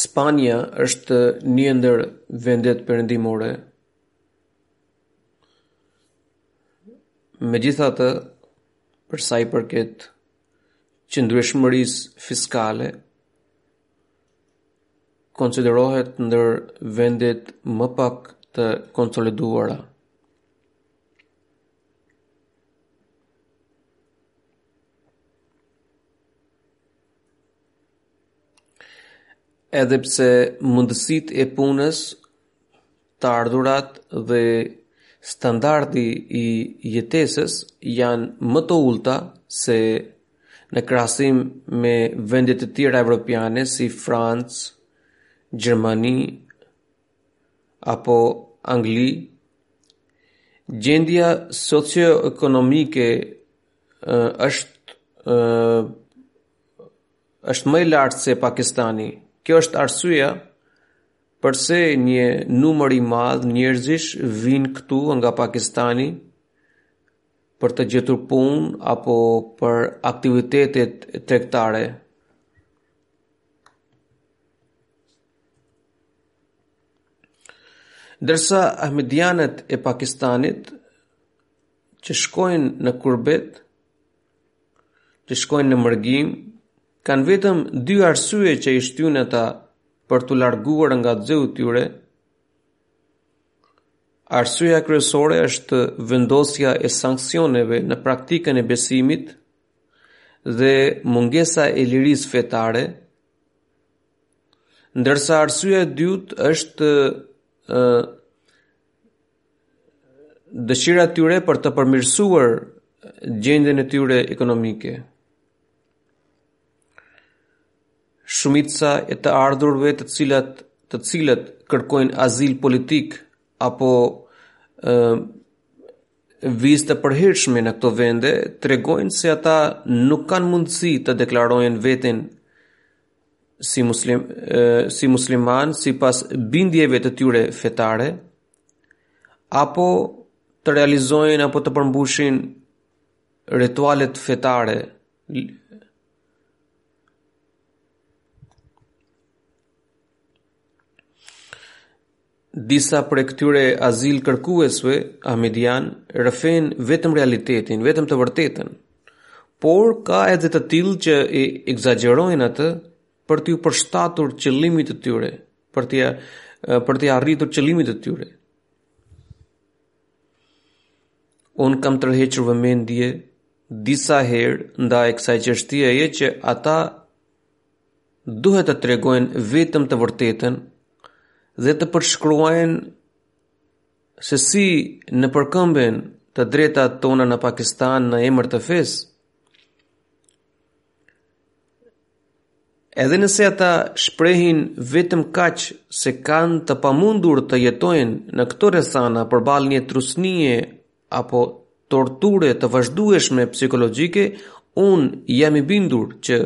Spanja është një ndër vendet perëndimore. Megjithatë, për sa i përket qëndrueshmërisë fiskale, konsiderohet ndër vendet më pak të konsoliduara. Edhe pse mundësitë e punës Të ardhurat dhe standardi i jetesës janë më të ulëta se në krahasim me vende të tjera evropiane si Francë, Gjermani apo Angli. Gjendja socio-ekonomike është është më e lartë se Pakistani. Kjo është arsyeja Përse një numër i madh njerëzish vijnë këtu nga Pakistani për të gjetur punë apo për aktivitetet tregtare? Ndërsa ahmedianët e Pakistanit që shkojnë në kurbet, që shkojnë në mërgim, Kanë vetëm dy arsye që i shtyjnë ata për t'u larguar nga dheu i tyre. Arsyeja kryesore është vendosja e sanksioneve në praktikën e besimit dhe mungesa e lirisë fetare, ndërsa arsyeja e dytë është ë dëshira e tyre për të përmirësuar gjendjen e tyre ekonomike. Shumica e të ardhurve të cilat të cilët kërkojnë azil politik apo vizë të përhershme në këto vende tregojnë se ata nuk kanë mundësi të deklarojnë veten si muslim si musliman sipas bindjeve të tyre fetare apo të realizojnë apo të përmbushin Ritualet fetare. Disa prej këtyre azilkërkuesve ahmedianë e rrëfejnë vetëm realitetin, vetëm të vërtetën, por ka edhe të tillë që e ekzagjerojnë atë për t'iu përshtatur qëllimit të tyre, për të arritur qëllimin e tyre. Unë kam tërhequr vëmendjen disa herë ndaj kësaj çështjeje që ata duhet të tregojnë vetëm të vërtetën dhe të përshkruajnë se si nëpërkëmben të drejtat tona në Pakistan në emër të fesë. Edhe nëse ata shprehin vetëm kaq se e kanë të pamundur të jetojnë në këto rrethana përballë një trusnie apo torture të vazhdueshme psikologjike, unë jam i bindur që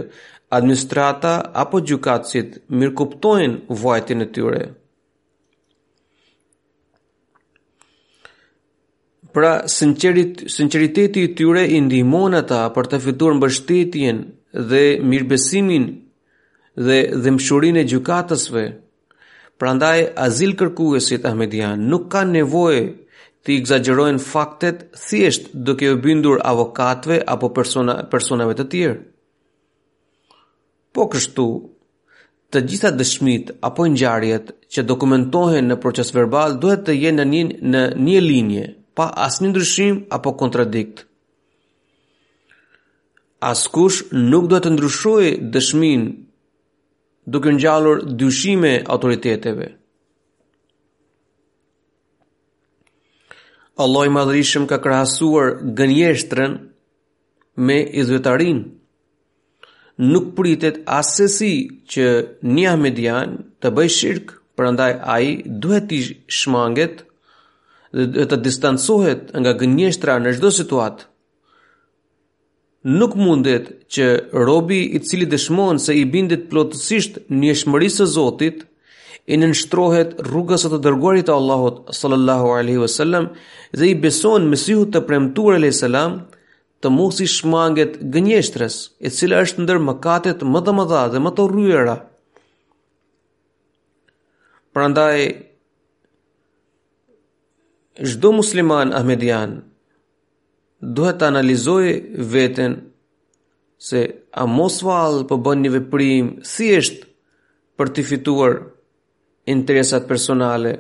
administrata apo gjykatësit mirëkuptojnë vuajtjen e tyre. Pra, sinqerit, sinqeriteti i tyre i ndihmon ata për të fituar mbështetjen dhe mirëbesimin dhe dhembshurinë e gjykatësve. Prandaj, azilkërkuesit ahmedianë nuk kanë nevojë të ekzagjerojnë faktet thjesht duke iu bindur avokatëve apo persona, personave të tjerë. Po kështu, të gjitha dëshmitë apo ngjarjet që dokumentohen në procesverbal duhet të jenë në një në një linje, pa asnjë ndryshim apo kontradikt. Askush nuk duhet të ndryshojë dëshminë duke u ngjallur dyshime autoriteteve. Allahu i madhërishëm ka krahasuar gënjeshtrën me idhujtarinë. Nuk pritet assesi që një ahmedian të bëjë shirk, prandaj ai duhet t'i shmanget dhe të distancohet nga gënjeshtra në çdo situatë. Nuk mundet që robi i cili dëshmon se i bindet plotësisht njëshmërisë së Zotit, i nënshtrohet rrugës së të dërguarit të Allahut sallallahu alaihi wasallam dhe i beson Mesihut të premtuar alayhis salam të mos i shmanget gënjeshtrës, e cila është ndër mëkatet më të mëdha dhe më të rryera. Prandaj çdo musliman ahmedian duhet të analizojë veten se a mos vallë po bën një veprim thjesht për të fituar interesat personale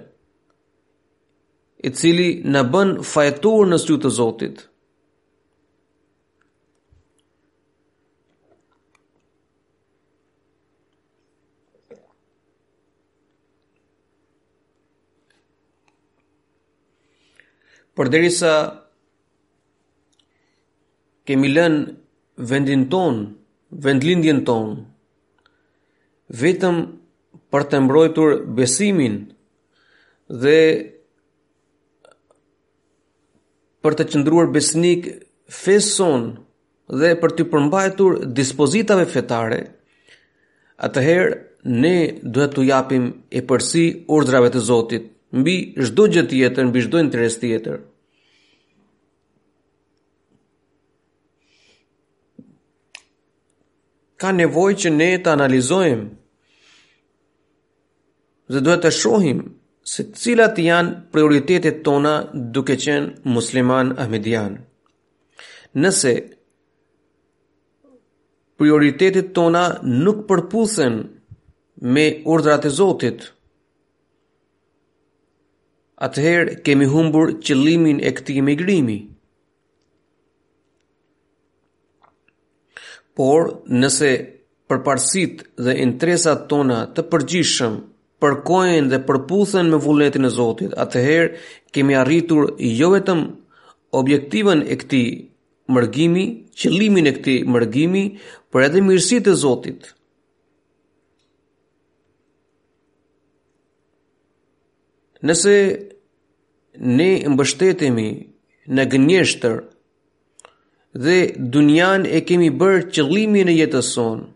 i cili na bën fajtorë në sy të Zotit. Përderisa kemi lënë vendin tonë, vendlindjen tonë, vetëm për të mbrojtur besimin dhe për të qëndruar besnikë fesë sonë dhe për t'iu përmbajtur dispozitave fetare, atëherë ne duhet t'u japim epërsi urdhrave të Zotit, mbi çdo gjë tjetër, mbi çdo interes tjetër. Ka nevojë që ne të analizojmë dhe duhet të shohim se cilat janë prioritetet tona duke qenë muslimanë ahmedianë. Nëse prioritetet tona nuk përputhen me urdhrat e Zotit, atëherë kemi humbur qëllimin e këtij emigrimi. Por, nëse përparësitë dhe interesat tona të përgjithshëm përkojnë dhe përputhen me vullnetin e Zotit, atëherë kemi arritur jo vetëm objektivën e këtij mërgimi, qëllimin e këtij mërgimi, por edhe mirësitë e Zotit. Nëse ne mbështetemi në gënjeshtër, Dhe dynjanë e kemi bërë qëllimin e jetës sonë.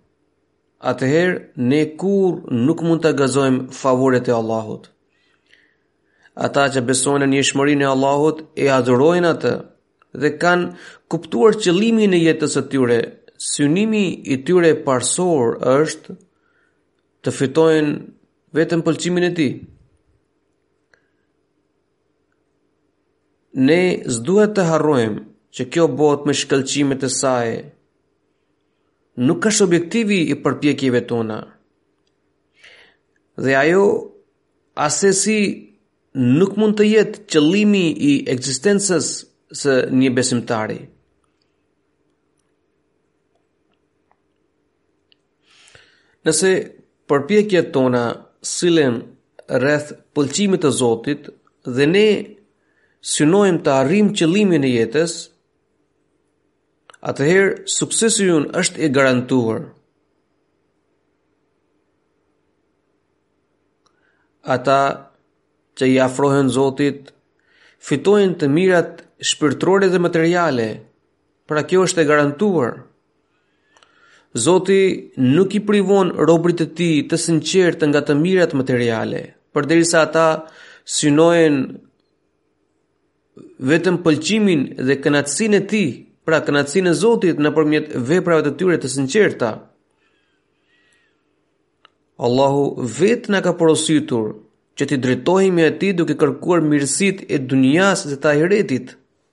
Atëherë ne kurrë nuk mund t'i gëzojmë favoret e Allahut. Ata që besojnë në njëshmërinë e Allahut e adhurojnë atë dhe kanë kuptuar qëllimin e jetës së tyre. Synimi i tyre parësor është të fitojnë vetëm pëlqimin e tij. Ne s'duhet të harrojmë që kjo botë me shkëlqimet e saj nuk është objektivi i përpjekjeve tona. Dhe ajo assesi nuk mund të jetë qëllimi i ekzistencës së një besimtari. Nëse përpjekjet tona sillen rreth pëlqimit të Zotit dhe ne synojmë të arrijmë qëllimin e jetës, atëherë suksesi ynë është i garantuar. Ata që i afrohen Zotit fitojnë të mirat shpirtërore dhe materiale, Pra kjo është e garantuar. Zoti nuk i privon robërit e tij të sinqertë nga të mirat materiale, përderisa ata synojnë vetëm pëlqimin dhe kënaqësinë e tij, pra kënaqësinë e Zotit nëpërmjet veprave të tyre të sinqerta. Allahu vetë na ka porositur që t'i drejtohemi atij duke kërkuar mirësitë e dunjasë dhe të ahiretit.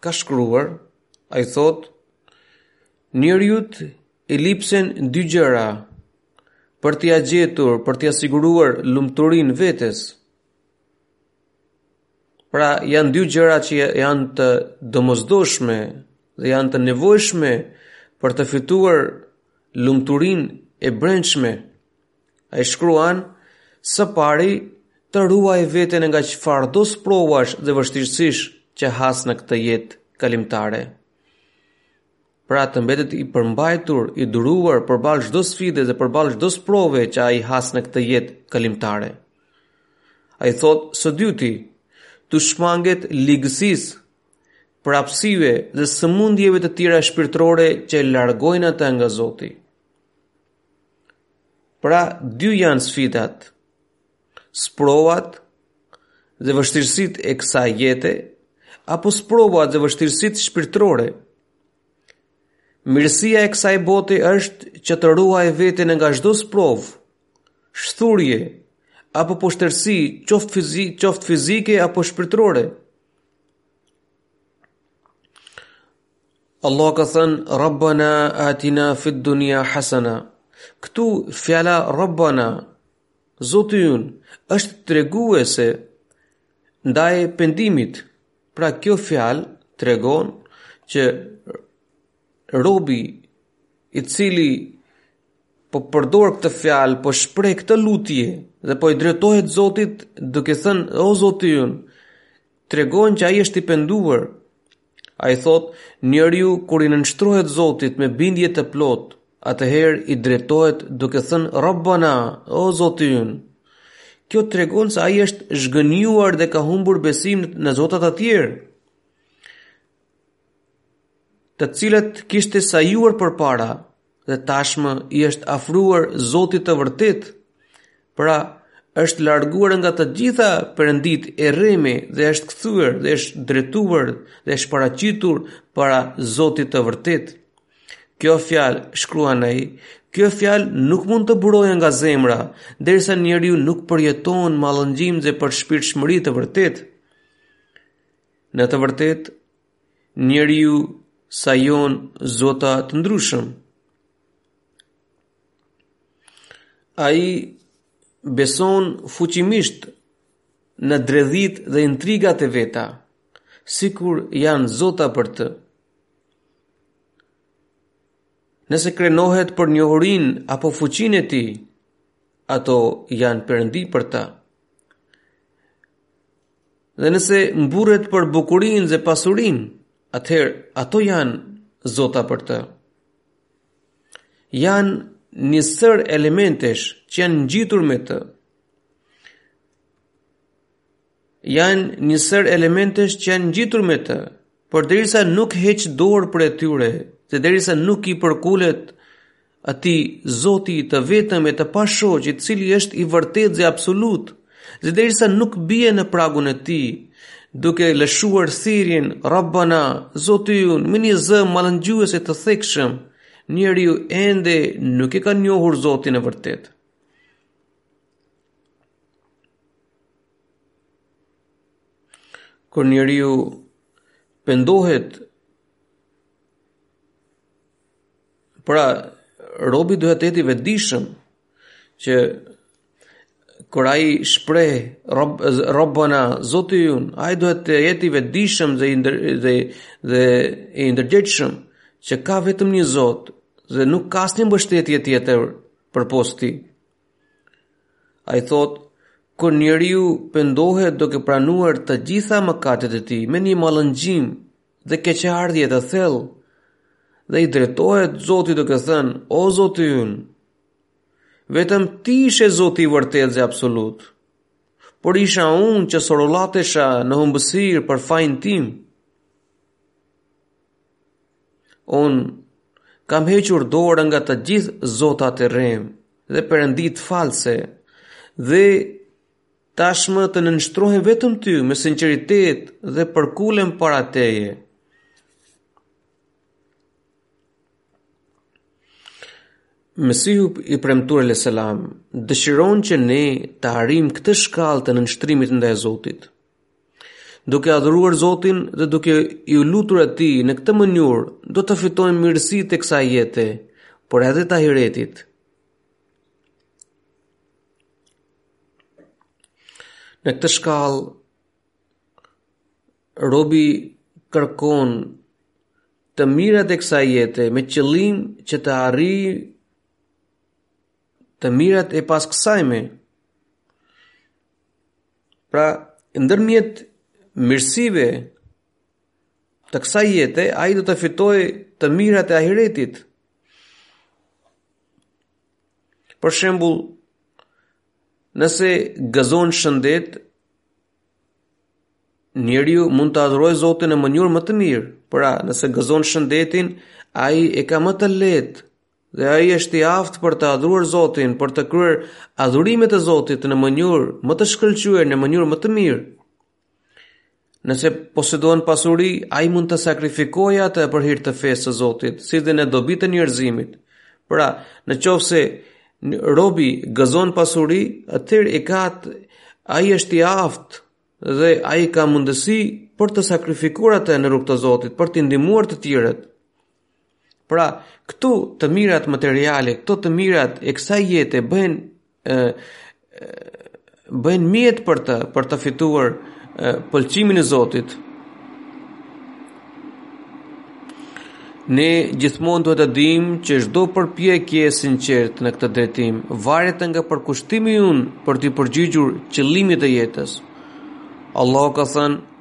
ka shkruar, ai thotë, njeriut i lipsen dy gjëra për t'ia gjetur, për t'ia siguruar lumturinë vetes. Pra janë dy gjëra që janë të domosdoshme dhe janë të nevojshme për të fituar lumturinë e brendshme. Ai shkruan, së pari, të ruajë veten nga çfarëdo sprovash dhe vështirësish që has në këtë jetë kalimtare. Pra të mbetet i përmbajtur, i duruar përballë çdo sfide dhe përballë çdo sprove që ai has në këtë jetë kalimtare. Ai thotë së dyti, t'u shmanget ligësisë, prapësive dhe sëmundjeve të tjera shpirtërore që e largojnë atë nga Zoti. Pra, dy janë sfidat, sprovat dhe vështirësitë e kësaj jete, apo sprovat dhe vështirësitë shpirtërore. Mirësia e kësaj bote është që të ruajë veten nga çdo sprovë, shthurje, apo poshtërsi, qoftë fizi, qoft fizike apo shpirtrore. Allahu ka thënë Rabbana atina fid dunya hasana. Këtu fjala Rabbana Zoti ynë është treguese ndaj pendimit. Pra kjo fjalë tregon që robi i cili po përdor këtë fjalë, po shpreh këtë lutje dhe po i drejtohet Zotit duke thënë o Zoti ynë, tregon që ai është i penduar Ai thotë, njeriu kur i nënshtrohet Zotit me bindje të plotë, atëherë i drejtohet duke thënë Rabbana, o Zoti ynë. Kjo tregon se ai është zhgënjyuar dhe ka humbur besim në zotat e tjerë, të cilët kishte sajuar përpara. dhe tashmë i është afruar Zotit të vërtetë, pra është larguar nga të gjitha perënditë e rreme dhe është kthyer dhe është drejtuar dhe është paraqitur para Zotit të vërtetë. Kjo fjalë, shkruan ai, kjo fjalë nuk mund të burojë nga zemra, derisa njeriu nuk përjeton mallëngjim dhe përshpirtshmëri të vërtetë. Në të vërtetë, njeriu sajon zota të ndryshëm. Ai beson fuqimisht në dredhitë dhe intrigat e veta, sikur janë zota për të. Nëse krenohet për njohurinë apo fuqinë e tij, ato janë perëndi për të. Dhe nëse mburret për bukurinë dhe pasurinë, atëherë ato janë zota për të. Janë një sërë elementesh që janë ngjitur me të. Janë një sërë elementesh që janë ngjitur me të. Por derisa nuk heq dorë prej tyre, dhe derisa nuk i përkulet atij zoti të vetëm e të pashoq, i cili është i vërtetë dhe absolut, dhe derisa nuk bie në pragun e tij, duke lëshuar thirrjen, rabbana, zoti ynë, me një zë mallëngjyes e të thekshëm, njeriu ende nuk e ka njohur zotin e vërtetë. Kur njeriu pendohet pra robi duhet të jetë i vetëdijshëm që kur ai shpreh rob rabbana zoti ynë ai duhet të jetë i vetëdijshëm dhe i ndër, dhe dhe i ndërgjegjshëm që ka vetëm një zot dhe nuk ka asnjë mbështetje tjetër përpos tij Ai thotë, Kur njeriu pendohet duke pranuar të gjitha mëkatet e tij me një mallëngjim dhe keqardhje të thellë dhe i drejtohet Zotit duke thënë, O Zoti ynë, vetëm ti ishe Zoti i vërtetë dhe absolut, por isha unë që sorullatesha në humbësirë për fajin tim. Unë kam hequr dorë nga të gjithë zotat e rremë dhe perënditë false dhe tashmë të nënshtrohem vetëm ty me sinqeritet dhe përkulem para teje. Mesihu i premtuar alejhi selam dëshiron që ne të arrijmë këtë shkallë të nënshtrimit ndaj Zotit. Duke adhuruar Zotin dhe duke iu lutur atij në këtë mënyrë, do të fitojmë mirësitë e kësaj jete, por edhe të ahiretit. Në këtë shkallë, robi kërkon të mirat e kësaj jete me qëllim që të arrijë të mirat e pas kësaj me. Pra, ndërmjet mirësive të kësaj jete, ai do të fitojë të mirat e ahiretit. Për shembul, nëse gëzon shëndet, njeriu mund të adhurojë Zotin në mënyrë më të mirë. Pra, nëse gëzon shëndetin, ai e ka më të lehtë Dhe ai është i aftë për të adhuruar Zotin, për të kryer adhurimet e Zotit në mënyrë më të shkëlqyer, në mënyrë më të mirë. Nëse posedon pasuri, ai mund të sakrifikojë atë për hir të fesë së Zotit, si dhe në dobi të njerëzimit. Pra, në qoftë se robi gëzon pasuri, atëherë e ka ai është i aftë dhe ai ka mundësi për të sakrifikuar atë në rrugë të Zotit, për t'i ndihmuar të tjerët. Pra, këto të mirat materiale, këto të mirat e kësaj jete bëhen, e, bëhen mjet për të, për të fituar e, pëlqimin e Zotit. Ne gjithmonë duhet ta dimë që çdo përpjekje e sinqertë në këtë drejtim varet nga përkushtimi ynë për t'iu përgjigjur qëllimit të jetës. Allahu ka thënë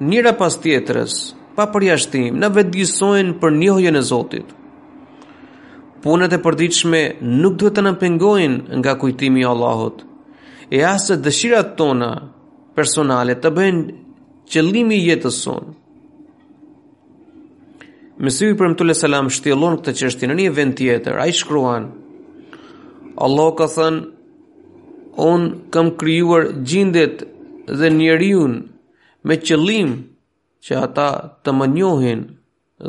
Njëra pas tjetrës, pa përjashtim, na vetëdijësojnë për njohjen e Zotit. Punët e përditshme nuk duhet të na pengojnë nga kujtimi i Allahut, e as dëshirat tona personale të bëhen qëllimi i jetës sonë. Mesiu i Premtuar alejhi selam shtjellon këtë çështje në një vend tjetër. Ai shkruan: Allahu ka thënë: Unë kam krijuar xhindet dhe njeriun me qëllim që ata të më njohin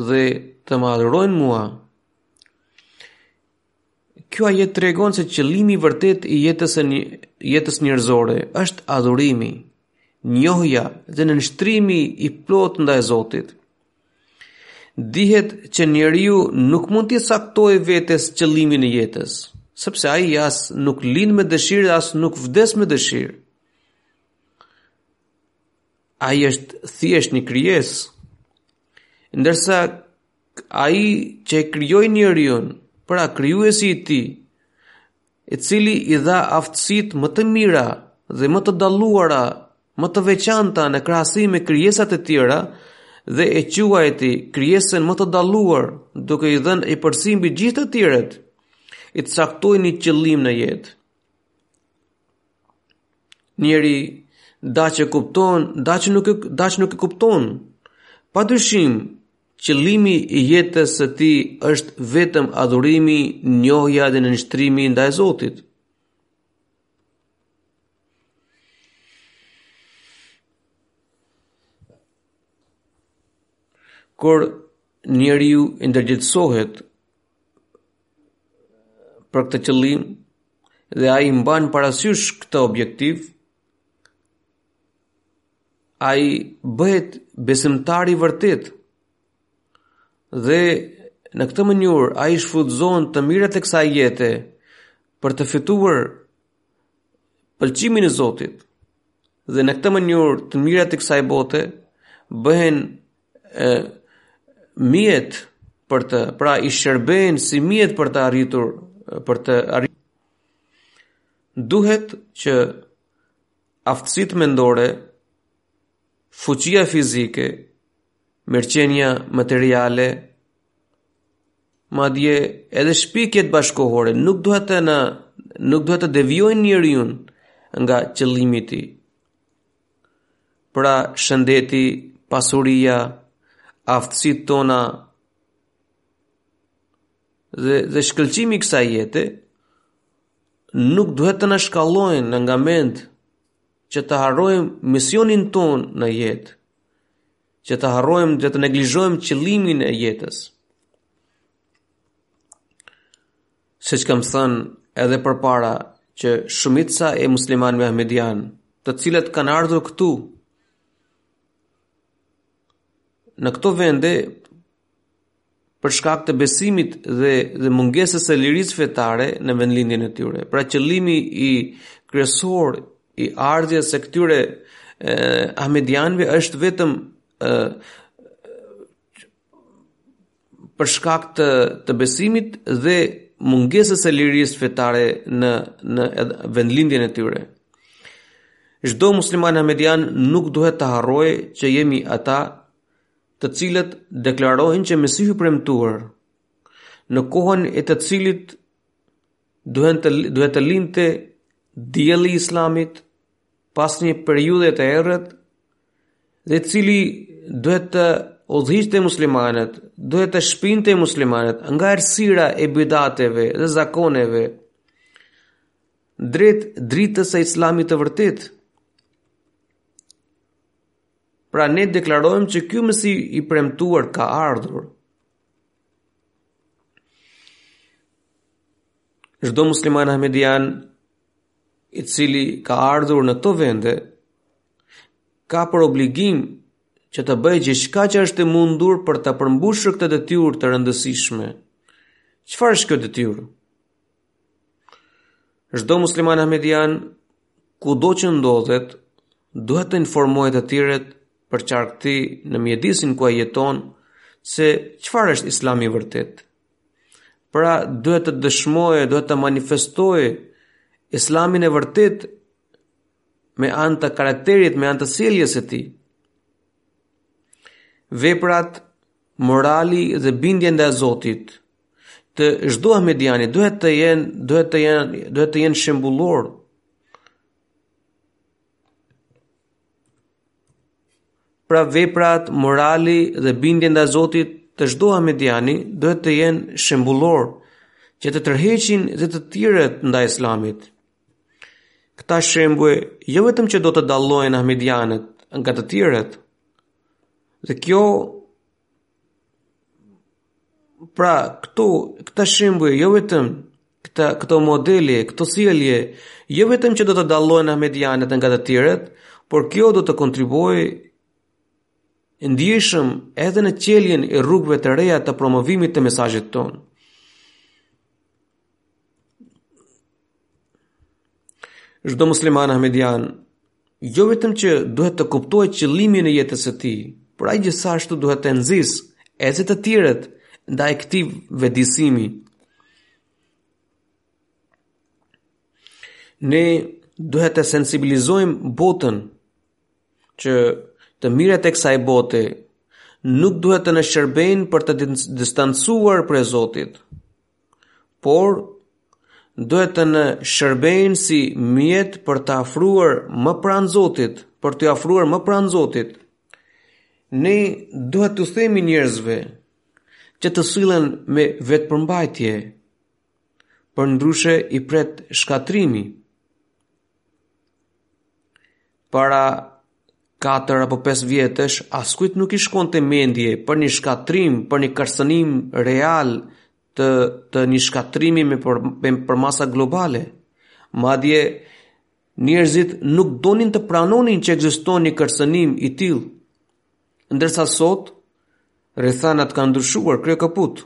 dhe të më adhurojnë mua. Kjo ajet tregon se qëllimi i vërtetë i jetës së, jetës njerëzore është adhurimi, njohja dhe nënshtrimi i plotë ndaj Zotit. Dihet që njeriu nuk mund t'i caktojë vetes qëllimin e jetës, sepse ai as nuk lind me dëshirë e as nuk vdes me dëshirë. ai është thjesht një krijesë. Ndërsa ai që e krijoi njeriun, pra krijuesi i tij, i cili i dha aftësitë më të mira dhe më të dalluara, më të veçanta në krahasim me krijesat e tjera dhe e quajti krijesën më të dalluar, duke i dhënë epërsi mbi gjithë të tjerët, i caktoi një qëllim në jetë. Njeriu daç e kupton, daç nuk e daç nuk e kupton. Pa dyshim, qëllimi i jetës së tij është vetëm adhurimi, njohja dhe nënshtrimi ndaj Zotit. Kur njeriu ndërgjegjësohet për këtë qëllim dhe ai mban parasysh këtë objektiv, ai bëhet besimtar i vërtetë dhe në këtë mënyrë ai shfrytëzon të mirat e kësaj jete për të fituar pëlqimin e Zotit dhe në këtë mënyrë të mirat e kësaj bote bëhen e, mjet për të, pra i shërbejnë si mjet për të arritur, për të arritur. Duhet që aftësitë mendore, fuqia fizike, mirëqenia materiale, madje edhe shpikjet bashkëkohore, nuk duhet të na, nuk duhet të devijojnë njeriun nga qëllimi i tij. Pra shëndeti, pasuria, aftësitë tona dhe, dhe shkëlqimi i kësaj jete, nuk duhet të na shkallojnë ne nga mendtë që të harrojmë misionin tonë në jetë, që të harrojmë dhe të neglizhojmë qëllimin e jetës. Siç kam thënë edhe përpara që shumica e muslimanëve ahmedianë, të cilët kanë ardhur këtu në këto vende për shkak të besimit dhe dhe mungesës së lirisë fetare në vendlindjen e tyre. Pra qëllimi kryesor i ardhjes së këtyre eh, ahmedianëve është vetëm eh, për shkak të të besimit dhe mungesës së lirisë fetare në në vendlindjen e tyre. Çdo musliman ahmedian nuk duhet të harrojë që jemi ata të cilët deklarojnë që Mesihu i premtuar në kohën e të cilit duhet të duhet të lindte dielli i Islamit pas një periudhe të errët dhe i cili duhet të udhëhiqte muslimanët, duhet të shpinte muslimanët nga errësira e bidateve dhe zakoneve drejt dritës së Islamit të vërtetë. Pra ne deklarojmë që ky Mesih i premtuar ka ardhur. Çdo musliman ahmedian i cili ka ardhur në këto vende, ka për obligim që të bëjë gjithçka që është e mundur për të përmbushur këtë detyrë të rëndësishme. Çfarë është kjo detyrë? Çdo musliman ahmedian kudo që ndodhet duhet të informojë të tjerët përqark tij në mjedisin ku ai jeton se çfarë është Islami i vërtetë. Pra duhet të dëshmojë, duhet të manifestojë islamin e vërtetë me anë të karakterit, me anë të sjelljes së tij. Veprat, morali dhe bindja ndaj Zotit të çdo ahmediani duhet të jenë duhet të jenë duhet të jenë shembullore. Pra veprat, morali dhe bindja ndaj Zotit të çdo ahmediani duhet të jenë shembullore që të tërheqin dhe të tjerët ndaj Islamit. Këta shembuj jo vetëm që do të dallojnë ahmedianët nga të tjerët, dhe kjo Pra, këtu, këta shembuj, jo vetëm këta, këto modele, këto sjellje, jo vetëm që do të dallojnë ahmedianët nga të tjerët, por kjo do të kontribuojë ndjeshëm edhe në çeljen e rrugëve të reja të promovimit të mesazhit tonë. Çdo musliman ahmedian jo vetëm që duhet të kuptojë qëllimin e jetës së tij, por ai gjithashtu duhet të nxisë edhe të tjerët ndaj këtij vetëdijësimi. Ne duhet të sensibilizojmë botën që të mirat e kësaj bote nuk duhet të na shërbejnë për t'u distancuar prej Zotit. por duhet të na shërbejnë si mjet për t'u afruar më pranë Zotit, për t'u afruar më pranë Zotit. Ne duhet t'u themi njerëzve që të sillen me vetëpërmbajtje, përndryshe i pret shkatërrimi. Para 4 apo 5 vjetësh, askujt nuk i shkonte mendja për një shkatërrim, për një kërcënim real të, të një shkatërrimi me për, me përmasa globale. Madje, njerëzit nuk donin të pranonin që ekziston një kërcënim i tillë. Ndërsa sot, rrethanat kanë ndryshuar kryekëput.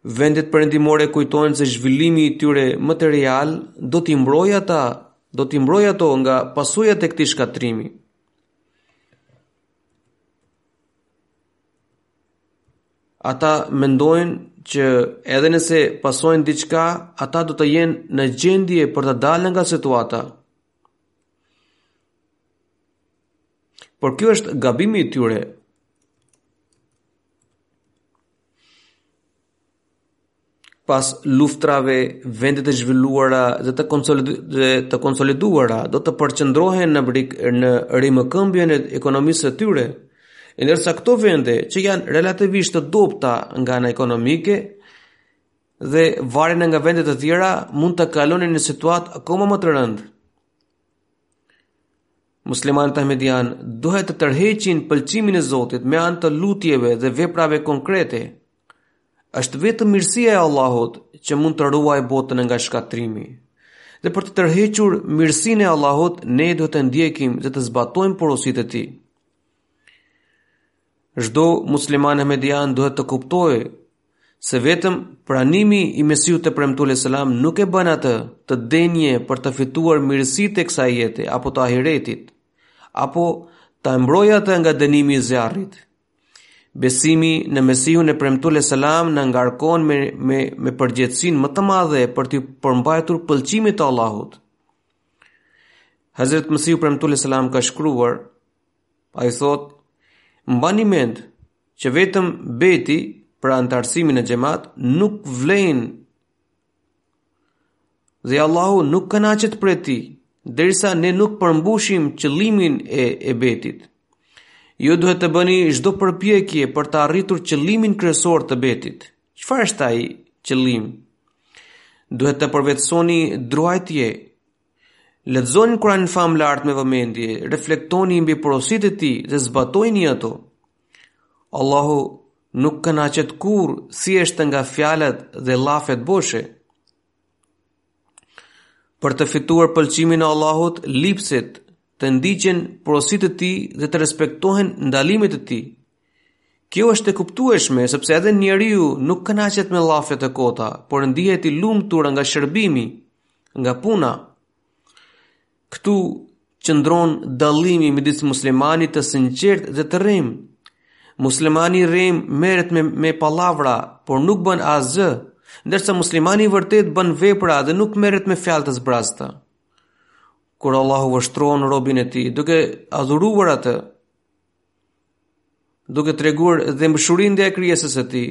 Vendet perëndimore kujtojnë se zhvillimi i tyre material do t'i mbrojë ata, do t'i mbrojë ato nga pasojat e këtij shkatërrimi. Ata mendojnë që edhe nëse pasojnë diçka, ata do të jenë në gjendje për të dalë nga situata. Por kjo është gabimi i tyre. pas luftërave, vendet e zhvilluara dhe të, konsolidu, dhe të konsoliduara do të përqendrohen në, në rimëkëmbjen e ekonomisë së tyre, e ndërsa këto vende që janë relativisht të dobëta nga ana ekonomike dhe varen nga vende të tjera mund të kalonin në situatë akoma më të rëndë. Muslimanët ahmedianë duhet të tërheqin pëlqimin e Zotit me anë të lutjeve dhe veprave konkrete. Është vetëm mirësia e Allahut që mund të ruajë botën nga shkatërrimi. Dhe për të tërhequr mirësinë e Allahut, ne duhet të ndjekim dhe të zbatojmë porositë e tij. Çdo musliman ahmedian duhet të kuptojë se vetëm pranimi i Mesihut të Premtuar alejhi selam nuk e bën atë të denjë për të fituar mirësitë e kësaj jete apo të ahiretit, apo ta mbrojë atë nga dënimi i zjarrit. Besimi në Mesihun e Premtuar alejhi selam na ngarkon me, me, me përgjegjësinë më të madhe për t'iu përmbajtur pëlqimit të Allahut. Hazret Mesihu i Premtuar alejhi selam ka shkruar, Ai thotë, Mbani mend që vetëm bejti për anëtarësimin në xhemat nuk vlen dhe Allahu nuk kënaqet prej tij, derisa ne nuk përmbushim qëllimin e e bejtit. Ju duhet të bëni çdo përpjekje për të arritur qëllimin kryesor të bejtit. Çfarë është ai qëllim? Duhet të përvetësoni druajtje Lexoni Kur'anin famëlartë me vëmendje, reflektoni mbi porositë e tij dhe zbatojini ato. Allahu nuk kënaqet kurrë thjesht nga fjalët dhe llafet boshe. Për të fituar pëlqimin e Allahut, lipset të ndiqen porositë e tij dhe të respektohen ndalimet e tij. Kjo është e kuptueshme sepse edhe njeriu nuk kënaqet me llafe të kota, por ndihet i lumtur nga shërbimi, nga puna. Këtu qëndron dallimi midis muslimanit të sinqertë dhe të rremë. Muslimani i rremë merret me me pallavra, por nuk bën asgjë, ndërsa muslimani i vërtetë bën vepra dhe nuk merret me fjalë të zbrazta. Kur Allahu vështron robin e tij duke adhuruar atë, duke treguar dhembshurinë ndaj krijesës së tij.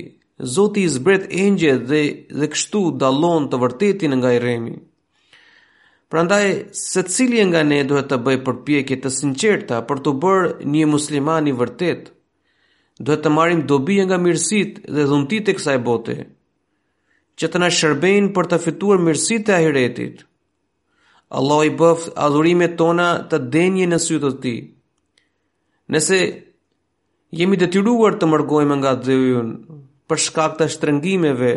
Zoti i zbret engjëjt edhe kështu dallon të vërtetin nga i rremi. Prandaj secili nga ne duhet të bëjë përpjekje të sinqerta për t'u bërë një musliman i vërtetë. Duhet të marrim dobi nga mirësitë dhe dhuntitë e kësaj bote, që të na shërbejnë për të fituar mirësitë e ahiretit. Allahu i bëftë adhurimet tona të denja në sytë e tij. Nëse jemi detyruar të mërgojmë nga dheu ynë për shkak të shtrëngimeve,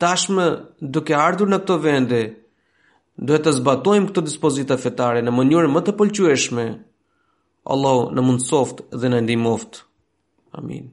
tashmë duke ardhur në këto vende, duhet të zbatojmë këto dispozita fetare në mënyrë më të pëlqyeshme. Allahu na mundësoftë dhe na ndihmoftë. Amin.